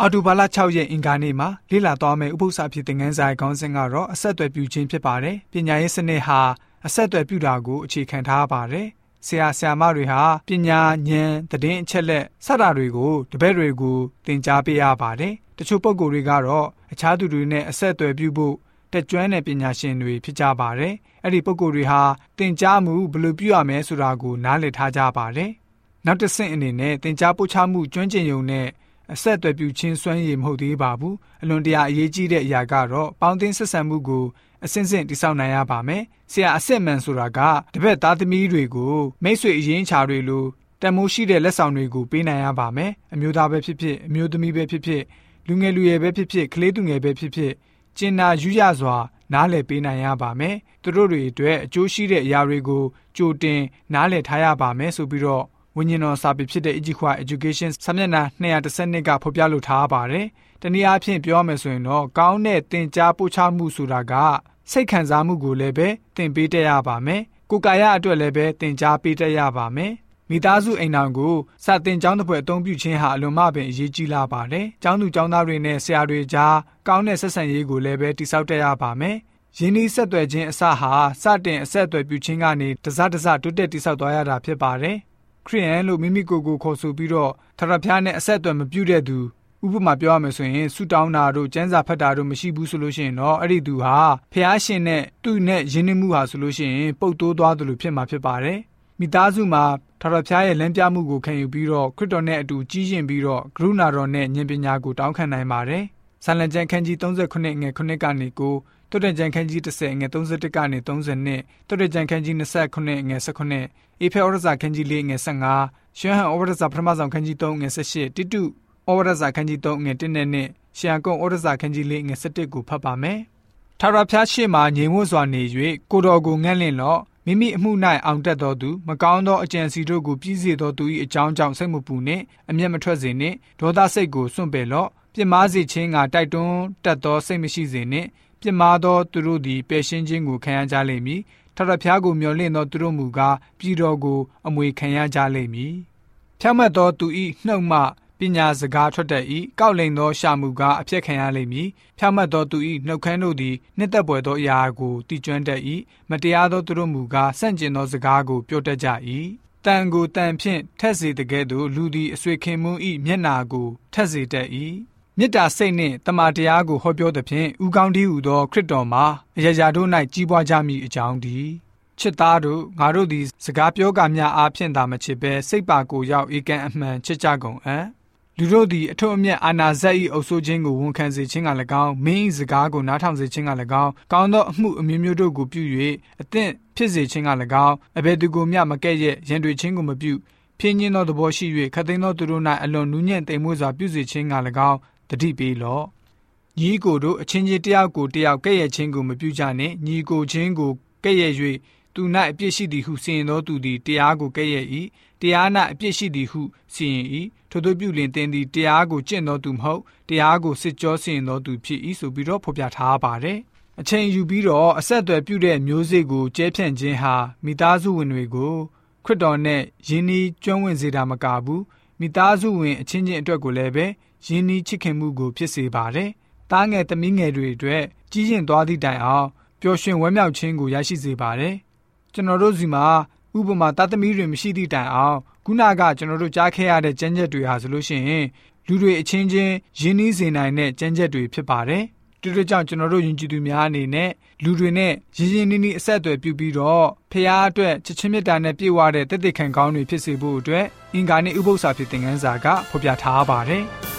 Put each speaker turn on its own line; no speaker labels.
အော်တိုဘာလ6ရက်အင်္ဂါနေ့မှာလေ့လာသွားမယ့်ဥပုသ္စာဖြစ်တဲ့ငန်းစာခေါင်းစဉ်ကတော့အဆက်အသွယ်ပြုခြင်းဖြစ်ပါတယ်။ပညာရေးစနစ်ဟာအဆက်အသွယ်ပြုတာကိုအခြေခံထားပါတယ်။ဆရာဆရာမတွေဟာပညာဉာဏ်သတင်းအချက်လက်စတာတွေကိုတပည့်တွေကိုသင်ကြားပေးရပါတယ်။တချို့ပုဂ္ဂိုလ်တွေကတော့အခြားသူတွေနဲ့အဆက်အသွယ်ပြုဖို့တက်ကြွတဲ့ပညာရှင်တွေဖြစ်ကြပါတယ်။အဲ့ဒီပုဂ္ဂိုလ်တွေဟာသင်ကြားမှုဘယ်လိုပြုရမလဲဆိုတာကိုနားလည်ထားကြပါတယ်။နောက်တစ်ဆင့်အနေနဲ့သင်ကြားပို့ချမှုကျွမ်းကျင်ရုံနဲ့ အဆက်အသွယ်ပြုခြင်းစွမ်းရည်မဟုတ်သေးပါဘူးအလွန်တရာအရေးကြီးတဲ့အရာကတော့ပေါင်းသင်းဆက်ဆံမှုကိုအစဉ်စဉ်တိစောက်နိုင်ရပါမယ်ဆရာအစစ်မှန်ဆိုတာကတပည့်သားသမီးတွေကိုမိတ်ဆွေအရင်းချာတွေလိုတန်မိုးရှိတဲ့လက်ဆောင်တွေကိုပေးနိုင်ရပါမယ်အမျိုးသားပဲဖြစ်ဖြစ်အမျိုးသမီးပဲဖြစ်ဖြစ်လူငယ်လူရွယ်ပဲဖြစ်ဖြစ်ကလေးသူငယ်ပဲဖြစ်ဖြစ်ကျင်နာယူရစွာနားလည်ပေးနိုင်ရပါမယ်သူတို့တွေအတွက်အကျိုးရှိတဲ့အရာတွေကိုကြိုတင်နားလည်ထားရပါမယ်ဆိုပြီးတော့ ဝိညာဉ်တော်စာပေဖြစ်တဲ့ Ejiqua Education စာမျက်နှာ212ကဖော်ပြလိုထားပါတယ်။တနည်းအားဖြင့်ပြောမယ်ဆိုရင်တော့ကောင်းတဲ့သင်ကြားပို့ချမှုဆိုတာကစိတ်ခံစားမှုကိုလည်းပဲသင်ပေးတတ်ရပါမယ်။ကိုယ်ကာယအတွက်လည်းပဲသင်ကြားပေးတတ်ရပါမယ်။မိသားစုအိမ်တော်ကိုစတင်ကျောင်းတစ်ပွဲအသုံးပြုခြင်းဟာအလွန်မှပင်အရေးကြီးလာပါတယ်။ကျောင်းသူကျောင်းသားတွေနဲ့ဆရာတွေကြားကောင်းတဲ့ဆက်ဆံရေးကိုလည်းပဲတည်ဆောက်တတ်ရပါမယ်။ယင်းဤဆက်သွယ်ခြင်းအစဟာစတင်အဆက်အသွယ်ပြုခြင်းကနေတစတစတိုးတက်တိဆောက်သွားရတာဖြစ်ပါတယ် ခရိယန်လို့မိမိကိုယ်ကိုခေါ်ဆိုပြီးတော့ထရဖျားနဲ့အဆက်အသွယ်မပြုတဲ့သူဥပမာပြောရမယ်ဆိုရင်ဆူတောင်းတာတို့ကျန်းစာဖတ်တာတို့မရှိဘူးဆိုလို့ရှိရင်တော့အဲ့ဒီသူဟာဖះရှင်နဲ့သူ့နဲ့ယဉ်နှမှုဟာဆိုလို့ရှိရင်ပုတ်တိုးသွားသလိုဖြစ်မှာဖြစ်ပါတယ်မိသားစုမှာထရဖျားရဲ့လမ်းပြမှုကိုခံယူပြီးတော့ခရစ်တော်နဲ့အတူကြီးရင်ပြီးတော့ကရုဏာတော်နဲ့ဉာဏ်ပညာကိုတောင်းခံနိုင်ပါတယ်ဆန်လန်ကျန်ခန်းကြီး39ငွေ9ကနေကို တုတ်တန်ကျန်ခန်းကြီး30ငွေ31ကနေ32တုတ်တန်ကျန်ခန်းကြီး29ငွေ19အေဖေဩရစာခန်းကြီး၄ငယ်15ရှမ်းဟန်ဩရစာပထမဆောင်ခန်းကြီး3ငယ်18တိတုဩရစာခန်းကြီး3ငယ်1နဲ့နဲ့ရှမ်းကုန်းဩရစာခန်းကြီး၄ငယ်17ကိုဖတ်ပါမယ်။ထာဝရဘုရားရှေ့မှငြိမ်ဝတ်စွာနေ၍ကိုတော်ကိုငန့်လင့်လော့မိမိအမှု၌အောင်တတ်သောသူမကောင်းသောအကြံစီတို့ကိုပြည့်စေသောသူ၏အကြောင်းကြောင့်စိတ်မပူနှင့်အမျက်မထွက်စေနှင့်ဒေါသစိတ်ကိုစွန့်ပယ်လော့ ပြစ်မှားစေခြင်းကတိုက်တွန်းတတ်သောစိတ်မရှိစေနှင့်ပြစ်မှားသောသူတို့သည်ပယ်ရှင်းခြင်းကိုခံရကြလိမ့်မည်ထထဖျားကိုမျော်လင့်သောသူတို့မူကားပြည်တော်ကိုအမွေခံရကြလိမ့်မည်။ဖြောင့်မတ်သောသူ၏နှုတ်မှပညာစကားထွက်တတ်၏ကောက်လိန်သောရှာမှုကားအပြည့်ခံရလိမ့်မည်။ဖြောင့်မတ်သောသူ၏နှုတ်ခမ်းတို့သည်နှစ်သက်ပွေသောအရာကိုတည်ကျွမ်းတတ်၏မတရားသောသူတို့မူကားဆန့်ကျင်သောစကားကိုပြောတတ်ကြ၏။တန်ကိုတန်ဖြင့်ထက်စေတကဲ့သို့လူသည်အဆွေခင်မွန်း၏မျက်နာကိုထက်စေတတ်၏ မေတ္တာစိတ်နှင့်တမန်တရားကိုဟောပြောသဖြင့်ဥကောင်းတည်းဟူသောခရစ်တော်မှာအရာရာတို့၌ကြီးပွားကြမည်အကြောင်းတည်းချစ်သားတို့ငါတို့သည်စကားပြောကများအားဖြင့်သာမချစ်ဘဲစိတ်ပါကိုရောက်ဧကန်အမှန်ချစ်ကြကုန်အံ့လူတို့သည်အထွတ်အမြတ်အာနာဇက်၏အုပ်ဆိုးခြင်းကိုဝန်ခံစေခြင်းက၎င်းမင်း၏စကားကိုနားထောင်စေခြင်းက၎င်းကောင်းသောအမှုအမျိုးမျိုးတို့ကိုပြု၍အသင့်ဖြစ်စေခြင်းက၎င်းအဘယ်သူကိုမျှမကဲ့ရဲ့ရန်တွေခြင်းကိုမပြုဖြင်းညင်းသောသဘောရှိ၍ခတ်သိမ်းသောသူတို့၌အလွန်နူးညံ့သိမ်မွေ့စွာပြုစေခြင်းက၎င်း တတိပေးလော့ညီကိုတို့အချင်းချင်းတယောက်ကိုတယောက်ကဲ့ရဲ့ခြင်းကိုမပြုကြနှင့်ညီကိုချင်းကိုကဲ့ရဲ့၍သူ၌အပြစ်ရှိသည်ဟုစီရင်သောသူသည်တရားကိုကဲ့ရဲ့၏တရား၌အပြစ်ရှိသည်ဟုစီရင်၏ထို့သောပြုလင်တင်သည်တရားကိုကျင့်သောသူမဟုတ်တရားကိုစစ်ကြောစီရင်သောသူဖြစ်၏ဆိုပြီးတော့ဖော်ပြထားပါတယ်အချိန်ယူပြီးတော့အဆက်အသွယ်ပြုတဲ့မျိုးစေ့ကိုကျဲဖြန့်ခြင်းဟာမိသားစုဝင်တွေကိုခရစ်တော်နဲ့ယဉ်ဤကျွမ်းဝင်စေတာမကဘူးမိသားစုဝင်အချင်းချင်းအတွက်ကိုလည်းပဲ ရင်းနှီးချစ်ခင်မှုကိုဖြစ်စေပါတယ်။တားငယ်သမီးငယ်တွေအတွက်ကြီးရင်သွားသည့်တိုင်အောင်ပျော်ရွှင်ဝမ်းမြောက်ခြင်းကိုရရှိစေပါတယ်။ကျွန်တော်တို့စီမှာဥပမာတာသမီးတွေမရှိသည့်တိုင်အောင်ခုနကကျွန်တော်တို့ကြားခဲ့ရတဲ့ကျမ်းချက်တွေဟာဆိုလို့ရှိရင်လူတွေအချင်းချင်းရင်းနှီးစေနိုင်တဲ့ကျမ်းချက်တွေဖြစ်ပါတယ်။ဒီလိုကြောင့်ကျွန်တော်တို့ယဉ်ကျေးသူများအနေနဲ့လူတွေနဲ့ရင်းရင်းနှီးနှီးအဆက်အသွယ်ပြုပြီးတော့ဖះအတွက်ချစ်ချင်းမြတ်တာနဲ့ပြည့်ဝတဲ့တသက်ခံကောင်းတွေဖြစ်စေဖို့အတွက်အင်္ဂါနဲ့ဥပု္ပ္ပစာဖြစ်တဲ့ငန်းစာကဖော်ပြထားပါတယ်။